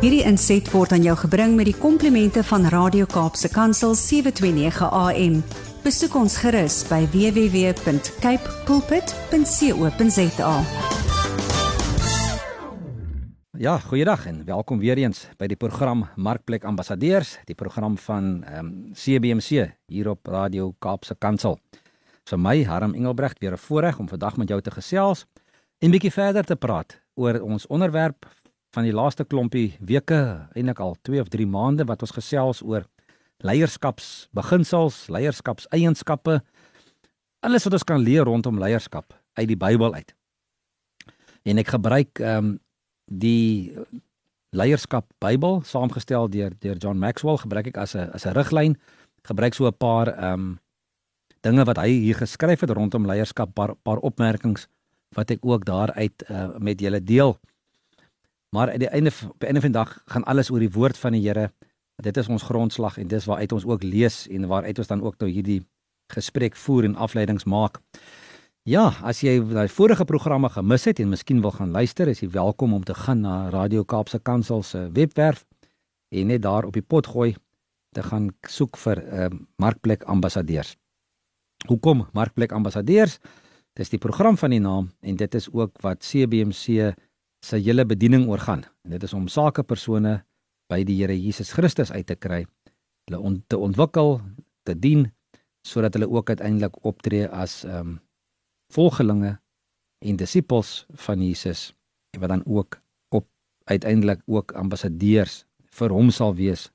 Hierdie inset word aan jou gebring met die komplimente van Radio Kaapse Kansel 729 AM. Besoek ons gerus by www.cape pulpit.co.za. Ja, goeiedag en welkom weer eens by die program Markplek Ambassadeurs, die program van ehm um, CBC hier op Radio Kaapse Kansel. So my Harm Engelbrecht weer 'n voorreg om vandag met jou te gesels en bietjie verder te praat oor ons onderwerp van die laaste klompie weke, eintlik al 2 of 3 maande wat ons gesels oor leierskapsbeginsels, leierskapseienskappe, alles wat ons kan leer rondom leierskap uit die Bybel uit. En ek gebruik ehm um, die leierskap Bybel saamgestel deur deur John Maxwell gebruik ek as 'n as 'n riglyn. Gebruik so 'n paar ehm um, dinge wat hy hier geskryf het rondom leierskap, paar paar opmerkings wat ek ook daaruit uh, met julle deel. Maar aan die einde op die einde van die dag gaan alles oor die woord van die Here. Dit is ons grondslag en dis waaruit ons ook lees en waaruit ons dan ook nou hierdie gesprek voer en afleidings maak. Ja, as jy daai vorige programme gemis het en miskien wil gaan luister, is jy welkom om te gaan na Radio Kaapse Kansel se webwerf en net daar op die pot gooi te gaan soek vir 'n uh, markplek ambassadeurs. Hoekom markplek ambassadeurs? Dis die program van die naam en dit is ook wat CBC se hele bediening oorgaan. En dit is om sakepersone by die Here Jesus Christus uit te kry, hulle on, te ontwikkel, te dien sodat hulle ook uiteindelik optree as ehm um, volgelinge en disippels van Jesus en wat dan ook op uiteindelik ook ambassadeurs vir hom sal wees.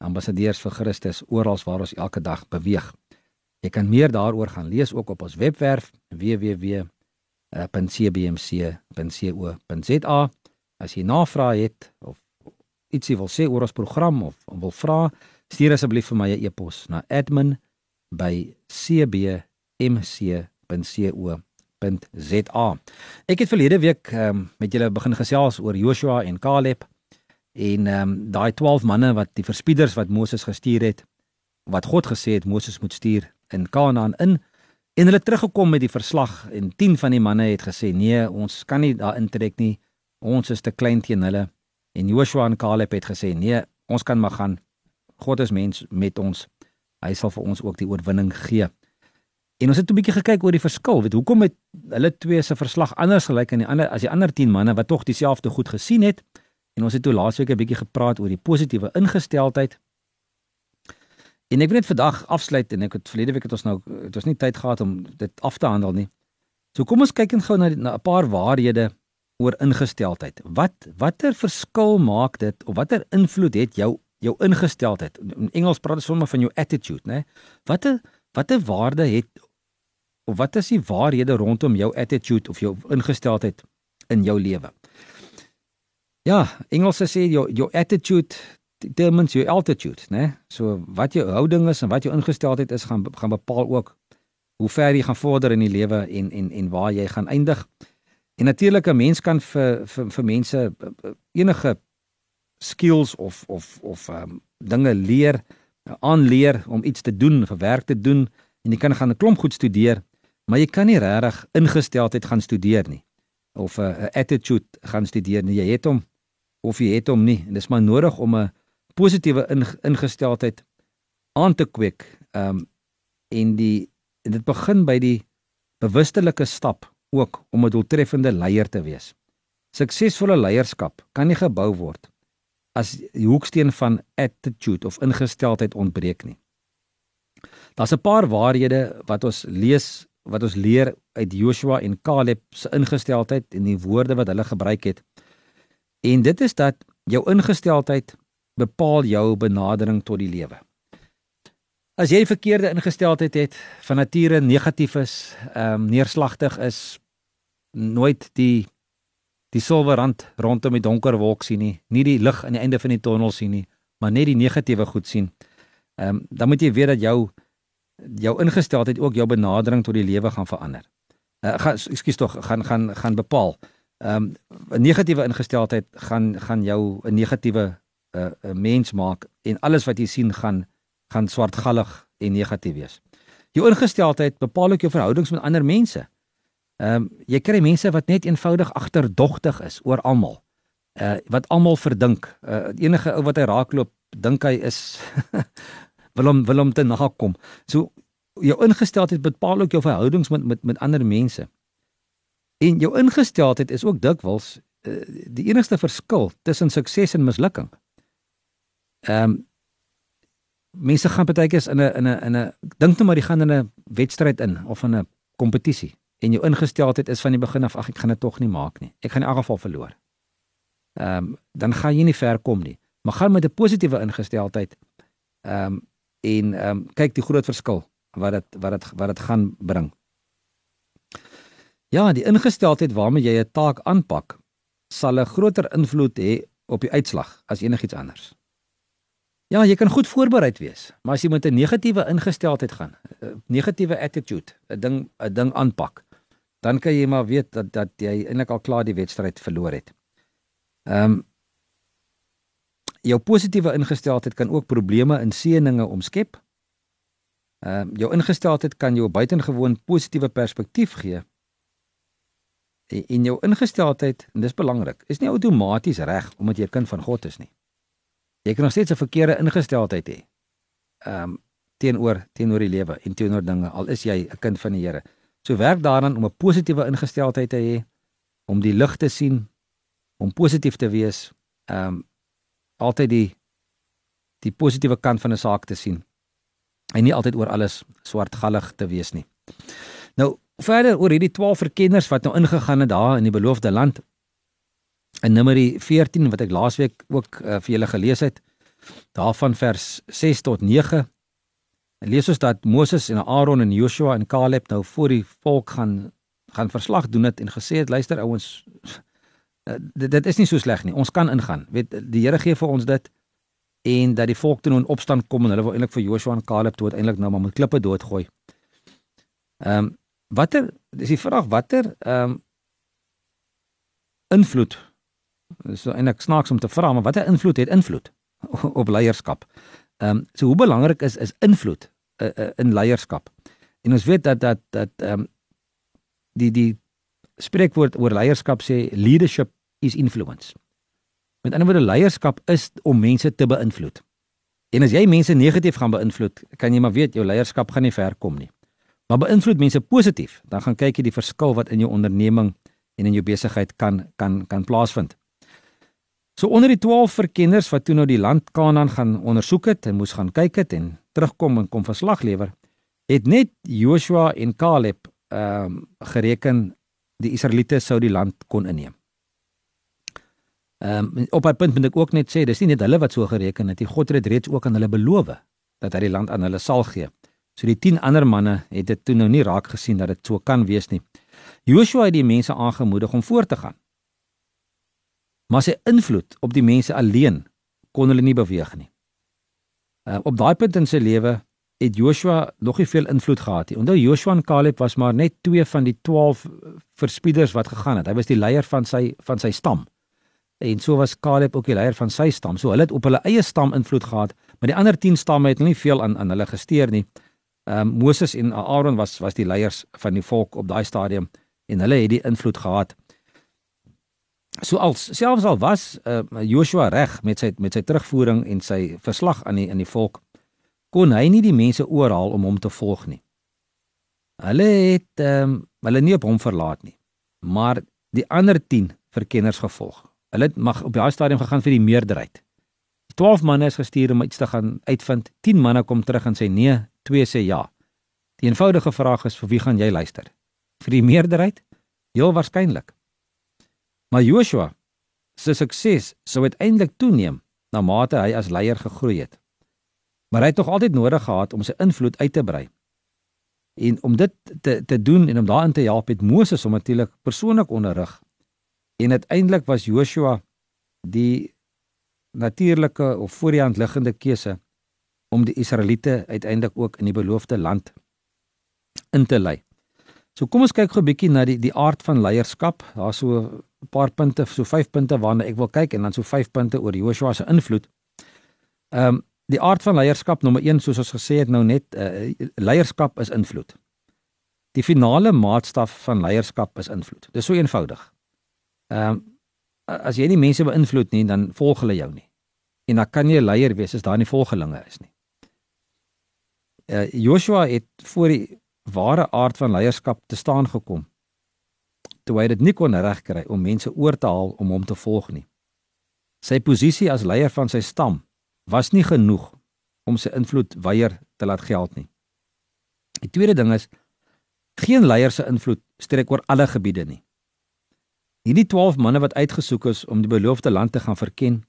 Ambassadeurs vir Christus oral waar ons elke dag beweeg. Jy kan meer daaroor gaan lees ook op ons webwerf www .cbmc.co.za as jy navrae het of ietsie wil sê oor ons program of wil vra stuur asseblief vir my 'n e-pos na admin@cbmc.co.za Ek het verlede week um, met julle begin gesels oor Joshua en Caleb en um, daai 12 manne wat die verspieders wat Moses gestuur het wat God gesê het Moses moet stuur in Kanaan in En hulle teruggekom met die verslag en 10 van die manne het gesê nee, ons kan nie daar intrek nie. Ons is te klein teen hulle. En Joshua en Caleb het gesê nee, ons kan maar gaan. God is mens met ons. Hy sal vir ons ook die oorwinning gee. En ons het 'n bietjie gekyk oor die verskil. Weet hoekom het hulle twee se verslag anders gelyk aan die ander as die ander 10 manne wat tog dieselfde goed gesien het? En ons het toe laasweek 'n bietjie gepraat oor die positiewe ingesteldheid En ek wil net vandag afsluit en ek het verlede week het ons nou het ons nie tyd gehad om dit af te handel nie. So kom ons kyk en gou na 'n paar waarhede oor ingesteldheid. Wat watter verskil maak dit of watter invloed het jou jou ingesteldheid? In Engels praat hulle sommer van jou attitude, né? Watter watter waarde het of wat is die waarhede rondom jou attitude of jou ingesteldheid in jou lewe? Ja, Engels sê jou your attitude determines your altitude, né? So wat jou houding is en wat jou ingesteldheid is gaan gaan bepaal ook hoe ver jy gaan vorder in die lewe en en en waar jy gaan eindig. En natuurlik 'n mens kan vir vir vir mense enige skills of of of um, dinge leer, aanleer om iets te doen, vir werk te doen en jy kan gaan 'n klomp goed studeer, maar jy kan nie regtig ingesteldheid gaan studeer nie of 'n uh, attitude gaan studeer nie. Jy het hom of jy het hom nie. En dis maar nodig om 'n positiewe ingesteldheid aan te kweek. Ehm um, en die en dit begin by die bewustelike stap ook om 'n doeltreffende leier te wees. Suksesvolle leierskap kan nie gebou word as die hoeksteen van attitude of ingesteldheid ontbreek nie. Daar's 'n paar waarhede wat ons lees wat ons leer uit Joshua en Caleb se ingesteldheid en die woorde wat hulle gebruik het. En dit is dat jou ingesteldheid bepaal jou benadering tot die lewe. As jy verkeerde ingesteldheid het, van nature negatief is, ehm um, neerslagtig is, nooit die die silwer rand rondom die donker wolk sien nie, nie die lig aan die einde van die tonnel sien nie, maar net die negatiewe goed sien. Ehm um, dan moet jy weet dat jou jou ingesteldheid ook jou benadering tot die lewe gaan verander. Uh, gaan ekskuus tog gaan gaan gaan bepaal. Ehm um, 'n negatiewe ingesteldheid gaan gaan jou 'n negatiewe uh, 'n mens maak en alles wat jy sien gaan gaan swartgallig en negatief wees. Jou ingesteldheid bepaal ook jou verhoudings met ander mense. Ehm um, jy kry mense wat net eenvoudig agterdogtig is oor almal. uh wat almal verdink. Uh enige ou wat hy raakloop, dink hy is wil hom wil hom te nakom. So jou ingesteldheid bepaal ook jou verhoudings met met met ander mense. En jou ingesteldheid is ook dikwels uh, die enigste verskil tussen sukses en mislukking. Ehm um, mense gaan baie keer in 'n in 'n in 'n dink net maar jy gaan in 'n wedstryd in of in 'n kompetisie en jou ingesteldheid is van die begin af ag ek gaan dit tog nie maak nie. Ek gaan in elk geval verloor. Ehm um, dan gaan jy nie ver kom nie. Maar gaan met 'n positiewe ingesteldheid ehm um, en ehm um, kyk die groot verskil wat dit wat dit wat dit gaan bring. Ja, die ingesteldheid waarmee jy 'n taak aanpak sal 'n groter invloed hê op die uitslag as enigiets anders. Ja, jy kan goed voorbereid wees, maar as jy met 'n negatiewe ingesteldheid gaan, negatiewe attitude, 'n ding 'n ding aanpak, dan kan jy maar weet dat dat jy eintlik al klaar die wedstryd verloor het. Ehm um, jou positiewe ingesteldheid kan ook probleme in seëninge omskep. Ehm um, jou ingesteldheid kan jou buitengewoon positiewe perspektief gee. En jou ingesteldheid, en dis belangrik, is nie outomaties reg omdat jy 'n kind van God is nie. Jy kan nog steeds 'n verkeerde ingesteldheid hê. Ehm um, teenoor teenoor die lewe en teenoor dinge al is jy 'n kind van die Here. So werk daaraan om 'n positiewe ingesteldheid te hê, om die lig te sien, om positief te wees. Ehm um, altyd die die positiewe kant van 'n saak te sien. En nie altyd oor alles swartgallig te wees nie. Nou verder oor hierdie 12 verkenners wat nou ingegaan het daar in die beloofde land in Numeri 14 wat ek laasweek ook uh, vir julle gelees het daarvan vers 6 tot 9 lees ons dat Moses en Aaron en Joshua en Caleb nou voor die volk gaan gaan verslag doen het en gesê het luister ouens uh, dit, dit is nie so sleg nie. Ons kan ingaan. Weet die Here gee vir ons dit en dat die volk toe nou in opstand kom en hulle wil eintlik vir Joshua en Caleb toe uiteindelik nou maar met klippe doodgooi. Ehm um, watter dis die vraag watter ehm um, invloed Dis eintlik snaaks om te vra, maar watter invloed het invloed op leierskap? Ehm um, so hoe belangrik is is invloed uh, uh, in leierskap? En ons weet dat dat dat ehm um, die die spreekwoord oor leierskap sê leadership is influence. Met ander woorde leierskap is om mense te beïnvloed. En as jy mense negatief gaan beïnvloed, kan jy maar weet jou leierskap gaan nie ver kom nie. Maar beïnvloed mense positief, dan gaan kyk jy die verskil wat in jou onderneming en in jou besigheid kan kan kan plaasvind. So onder die 12 verkenners wat toe nou die land Kanaan gaan ondersoek het en moes gaan kyk het en terugkom en kom verslag lewer, het net Joshua en Caleb ehm um, gereken die Israeliete sou die land kon inneem. Ehm um, op 'n punt moet ek ook net sê, dis nie net hulle wat so gereken het nie. God het reeds ook aan hulle beloof dat hy die land aan hulle sal gee. So die 10 ander manne het dit toe nou nie raak gesien dat dit so kan wees nie. Joshua het die mense aangemoedig om voort te gaan maar sy invloed op die mense alleen kon hulle nie beweeg nie. Uh, op daai punt in sy lewe het Joshua nog nie veel invloed gehad nie. Onthou Joshua en Caleb was maar net twee van die 12 verspieders wat gegaan het. Hy was die leier van sy van sy stam. En so was Caleb ook die leier van sy stam. So hulle het op hulle eie stam invloed gehad, maar die ander 10 stamme het nie veel aan aan hulle gesteer nie. Ehm um, Moses en Aaron was was die leiers van die volk op daai stadium en hulle het die invloed gehad. So als selfs al was uh, Joshua reg met sy met sy terugvoering en sy verslag aan die in die volk kon hy nie die mense oorhaal om hom te volg nie. Hulle het um, hulle nie op hom verlaat nie. Maar die ander 10 verkenners gevolg. Hulle het mag op daai stadium gegaan vir die meerderheid. 12 manne is gestuur om iets te gaan uitvind. 10 manne kom terug en sê nee, 2 sê ja. Die eenvoudige vraag is vir wie gaan jy luister? Vir die meerderheid? Heel waarskynlik. Maar Joshua se sukses sou uiteindelik toeneem na mate hy as leier gegroei het. Maar hy het nog altyd nodig gehad om sy invloed uit te brei. En om dit te te doen en om daarin te help het Moses hom natuurlik persoonlik onderrig. En uiteindelik was Joshua die natuurlike of voor die hand liggende keuse om die Israeliete uiteindelik ook in die beloofde land in te lei. So kom ons kyk gou 'n bietjie na die die aard van leierskap. Daar's so 'n paar punte, so 5 punte waarna ek wil kyk en dan so 5 punte oor Joshua se invloed. Ehm um, die aard van leierskap nommer 1 soos ons gesê het nou net uh, leierskap is invloed. Die finale maatstaf van leierskap is invloed. Dis so eenvoudig. Ehm um, as jy nie mense beïnvloed nie, dan volg hulle jou nie. En dan kan jy leier wees as daar nie volgelinge is nie. Uh Joshua het voor die ware aard van leierskap te staan gekom. Toe hy dit nie kon regkry om mense oor te haal om hom te volg nie. Sy posisie as leier van sy stam was nie genoeg om sy invloed weier te laat geld nie. Die tweede ding is geen leier se invloed strek oor alle gebiede nie. Hierdie 12 manne wat uitgesoek is om die beloofde land te gaan verken,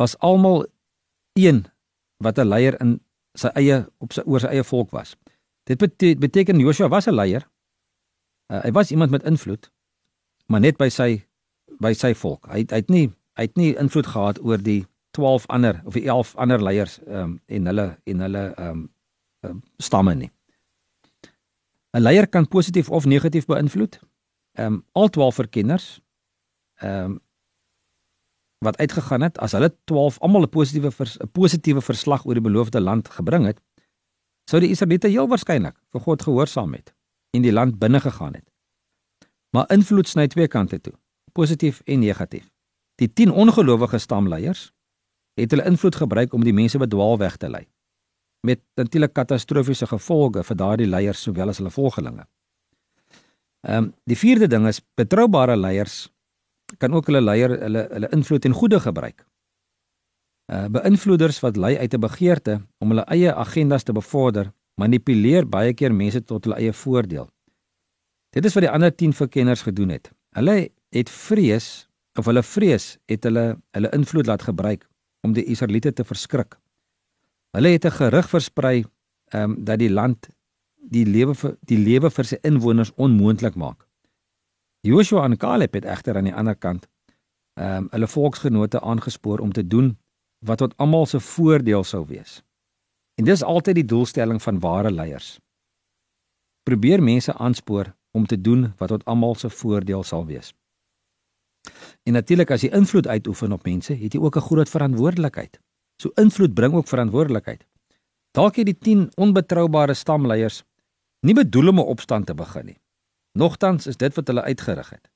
was almal een wat 'n leier in sy eie op sy oor sy eie volk was. Dit beteken, Joshua was 'n leier. Uh, hy was iemand met invloed, maar net by sy by sy volk. Hy hy het nie hy het nie invloed gehad oor die 12 ander of die 11 ander leiers ehm um, en hulle en hulle ehm um, um, stamme nie. 'n Leier kan positief of negatief beïnvloed. Ehm um, al 12 verkenners ehm um, wat uitgegaan het as hulle 12 almal 'n positiewe 'n positiewe verslag oor die beloofde land gebring het, sou die Israeliete heel waarskynlik vir God gehoorsaam het en die land binne gegaan het. Maar invloed sny twee kante toe, positief en negatief. Die 10 ongelowige stamleiers het hulle invloed gebruik om die mense bedwaal weg te lei met natuurlik katastrofiese gevolge vir daardie leiers sowel as hulle volgelinge. Ehm um, die vierde ding is betroubare leiers kan ook hulle leier hulle hulle invloed en goeie gebruik. Uh beïnvloeders wat lei uit 'n begeerte om hulle eie agendas te bevorder, manipuleer baie keer mense tot hulle eie voordeel. Dit is wat die ander 10 verkenners gedoen het. Hulle het vrees of hulle vrees het hulle hulle invloed laat gebruik om die Israeliete te verskrik. Hulle het 'n gerug versprei ehm um, dat die land die lewe vir die lewe vir sy inwoners onmoontlik maak. Joshua en Caleb het egter aan die ander kant ehm um, hulle volksgenote aangespoor om te doen wat tot almal se voordeel sou wees. En dis altyd die doelstelling van ware leiers. Probeer mense aanspoor om te doen wat tot almal se voordeel sal wees. En natuurlik as jy invloed uitoefen op mense, het jy ook 'n groot verantwoordelikheid. So invloed bring ook verantwoordelikheid. Dalk het die 10 onbetroubare stamleiers nie bedoel om 'n opstand te begin nie. Nogtans is dit wat hulle uitgerig het.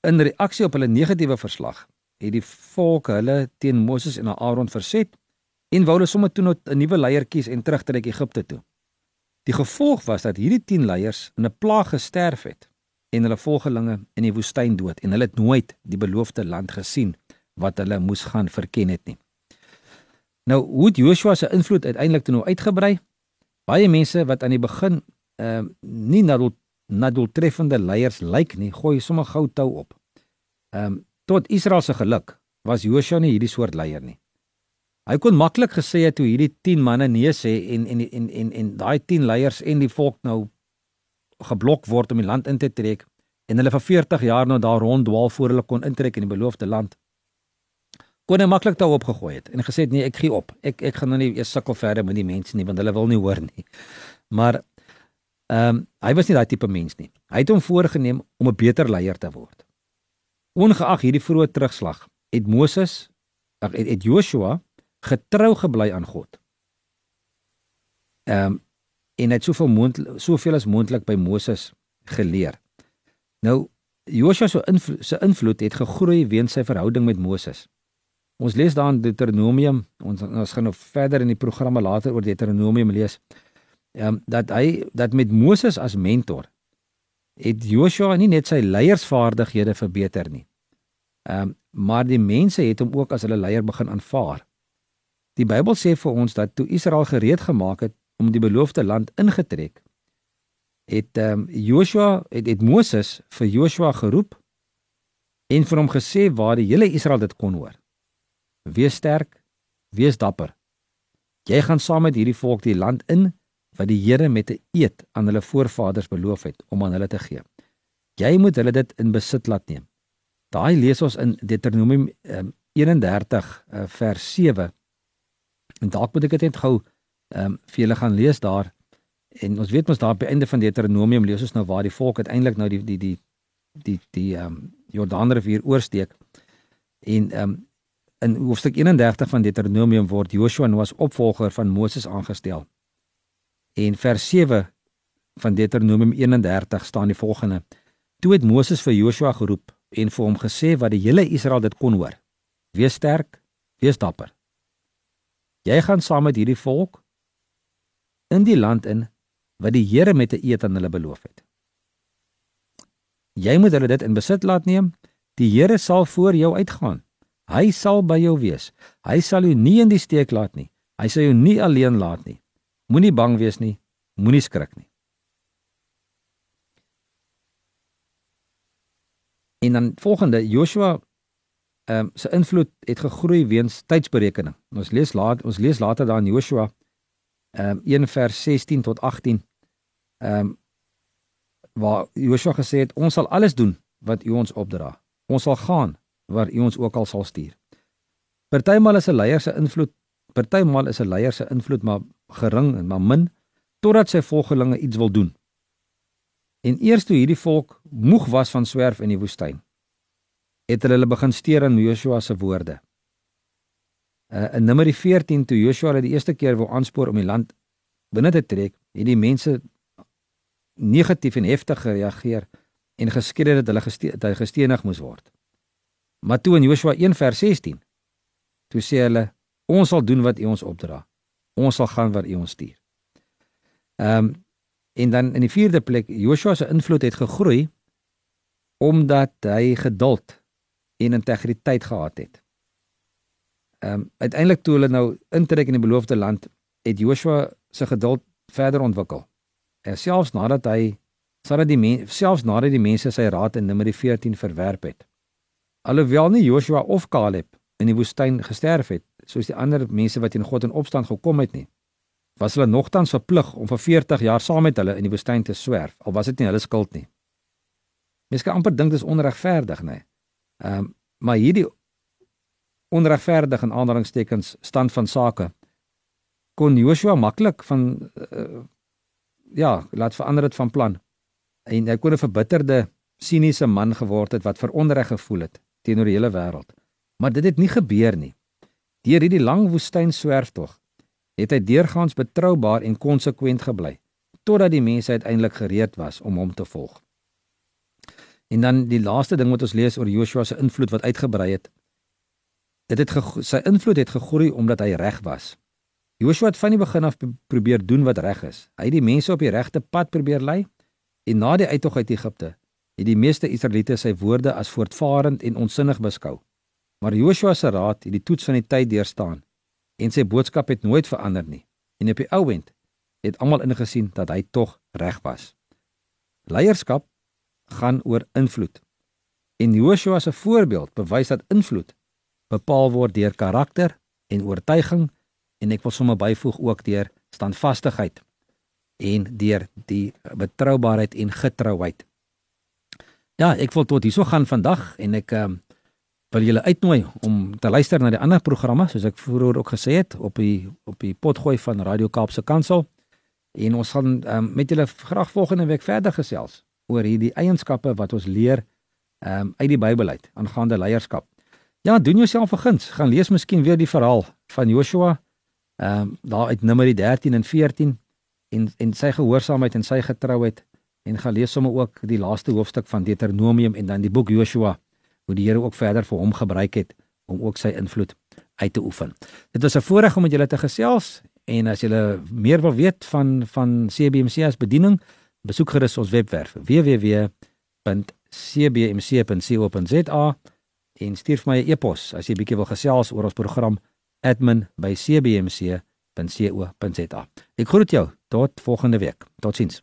In reaksie op hulle negatiewe verslag het die volk hulle teen Moses en Aaron verset en wou hulle sommer toe 'n nuwe leier kies en terugtrek Egipte toe. Die gevolg was dat hierdie 10 leiers in 'n plaag gesterf het en hulle volgelinge in die woestyn dood en hulle het nooit die beloofde land gesien wat hulle moes gaan verken het nie. Nou hoe het Joshua se invloed uiteindelik toe nou uitgebrei? Baie mense wat aan die begin ehm uh, nie na doel, na doeltreffende leiers lyk nie, gooi sommer gou tou op. Ehm um, tot Israel se geluk was Joshua nie hierdie soort leier nie. Hy kon maklik gesê het toe hierdie 10 manne nee sê en en en en en daai 10 leiers en die volk nou geblok word om die land in te trek en hulle vir 40 jaar nou daar ronddwaal voor hulle kon intrek in die beloofde land kon hy maklik daar opgegooi het en gesê het nee, ek gee op. Ek ek gaan nou nie eers sukkel verder met die mense nie want hulle wil nie hoor nie. Maar ehm um, hy was nie daai tipe mens nie. Hy het hom voorgenem om 'n beter leier te word. Ongeag hierdie vroeë terugslag, het Moses ag het, het Joshua getrou gebly aan God. Ehm um, en het soveel moontlik soveel as moontlik by Moses geleer. Nou Joshua se invloed, invloed het gegroei weens sy verhouding met Moses. Ons lees daar in Deuteronomium, ons ons gaan nou verder in die programme later oor Deuteronomium lees. Ehm um, dat hy dat met Moses as mentor het Joshua nie net sy leiersvaardighede verbeter nie. Ehm um, maar die mense het hom ook as hulle leier begin aanvaar. Die Bybel sê vir ons dat toe Israel gereed gemaak het om die beloofde land ingetrek, het ehm um, Joshua het, het Moses vir Joshua geroep en vir hom gesê waar die hele Israel dit kon hoor. Wees sterk, wees dapper. Jy gaan saam met hierdie volk die land in wat die Here met 'n eed aan hulle voorvaders beloof het om aan hulle te gee. Jy moet hulle dit in besit laat neem. Daai lees ons in Deuteronomium um, 31 uh, vers 7. En dalk moet ek dit net gou ehm um, vir julle gaan lees daar. En ons weet mos daar by einde van Deuteronomium lees ons nou waar die volk uiteindelik nou die die die die die ehm um, Jordaanrivier oorsteek. En ehm um, In hoofstuk 31 van Deuteronomium word Joshua nou as opvolger van Moses aangestel. En vers 7 van Deuteronomium 31 staan die volgende: Toe het Moses vir Joshua geroep en vir hom gesê wat die hele Israel dit kon hoor. Wees sterk, wees dapper. Jy gaan saam met hierdie volk in die land in wat die Here met 'n eed aan hulle beloof het. Jy moet hulle dit in besit laat neem. Die Here sal voor jou uitgaan. Hy sal by jou wees. Hy sal jou nie in die steek laat nie. Hy sal jou nie alleen laat nie. Moenie bang wees nie. Moenie skrik nie. En dan volgende Joshua ehm um, se invloed het gegroei weens tydsberekening. Ons lees laat ons lees later daar in Joshua ehm um, 1 vers 16 tot 18 ehm um, waar Joshua gesê het ons sal alles doen wat U ons opdra. Ons sal gaan waar U ons ook al sal stuur. Partymal is 'n leier se invloed, partymal is 'n leier se invloed maar gering en maar min totdat sy volgelinge iets wil doen. En eers toe hierdie volk moeg was van swerf in die woestyn, het hulle begin steur aan Joshua se woorde. Uh, in Numeri 14 toe Joshua hulle die eerste keer wou aanspoor om die land binne te trek, het die mense negatief en heftig gereageer en geskree dat hulle geste dat hy gestenig moes word. Maar toe in Joshua 1 vers 16 toe sê hulle ons sal doen wat U ons opdra. Ons sal gaan waar U ons stuur. Ehm um, En dan in die vierde plek, Joshua se invloed het gegroei omdat hy geduld en integriteit gehad het. Ehm um, uiteindelik toe hulle nou intrek in die beloofde land, het Joshua se geduld verder ontwikkel. En selfs nadat hy sodat die mense selfs nadat die mense sy raad in Numeri 14 verwerp het. Alhoewel nie Joshua of Caleb in die woestyn gesterf het soos die ander mense wat in God in opstand gekom het nie was hulle nogtans verplig om vir 40 jaar saam met hulle in die woestyn te swerf, al was dit nie hulle skuld nie. Mens kan amper dink dis onregverdig, nê. Ehm, um, maar hierdie onregverdige en aanhalingstekens stand van sake kon Joshua maklik van uh, ja, laat verander dit van plan. En hy kon 'n verbitterde, siniese man geword het wat veronreg gevoel het teenoor die hele wêreld. Maar dit het nie gebeur nie. Deur hierdie lang woestyn swerftog het hy deurgaans betroubaar en konsekwent gebly totdat die mense uiteindelik gereed was om hom te volg. En dan die laaste ding wat ons lees oor Joshua se invloed wat uitgebrei het. Dit het sy invloed het gegroei omdat hy reg was. Joshua het van die begin af probeer doen wat reg is. Hy het die mense op die regte pad probeer lei en na die uittog uit Egipte het die meeste Israeliete sy woorde as voortvarend en onsinnig beskou. Maar Joshua se raad het die toets van die tyd deurstaan en sy boodskap het nooit verander nie. En op die ou end het almal ingesien dat hy tog reg was. Leierskap gaan oor invloed. En Joshua se voorbeeld bewys dat invloed bepaal word deur karakter en oortuiging en ek wil sommer byvoeg ook deur standvastigheid en deur die betroubaarheid en getrouheid. Ja, ek wil tot hierso gaan vandag en ek um, wil julle uitnooi om te luister na die ander programme soos ek vroeër ook gesê het op die op die potgooi van Radio Kaapse Kansel. En ons gaan um, met julle graag volgende week verder gesels oor hierdie eienskappe wat ons leer um, uit die Bybel uit aangaande leierskap. Ja, doen jouself 'n guns, gaan lees miskien weer die verhaal van Joshua ehm um, daar uit Numeri 13 en 14 en en sy gehoorsaamheid en sy getrouheid en gaan lees sommer ook die laaste hoofstuk van Deuteronomium en dan die boek Joshua hoe die Here ook verder vir hom gebruik het om ook sy invloed uit te oefen. Dit was 'n voorreg om met julle te gesels en as julle meer wil weet van van CBMC as bediening, besoek gerus ons webwerf www.cbmc.co.za en stuur vir my 'n e-pos as jy bietjie wil gesels oor ons program admin@cbmc.co.za. Ek groet jou tot volgende week. Totsiens.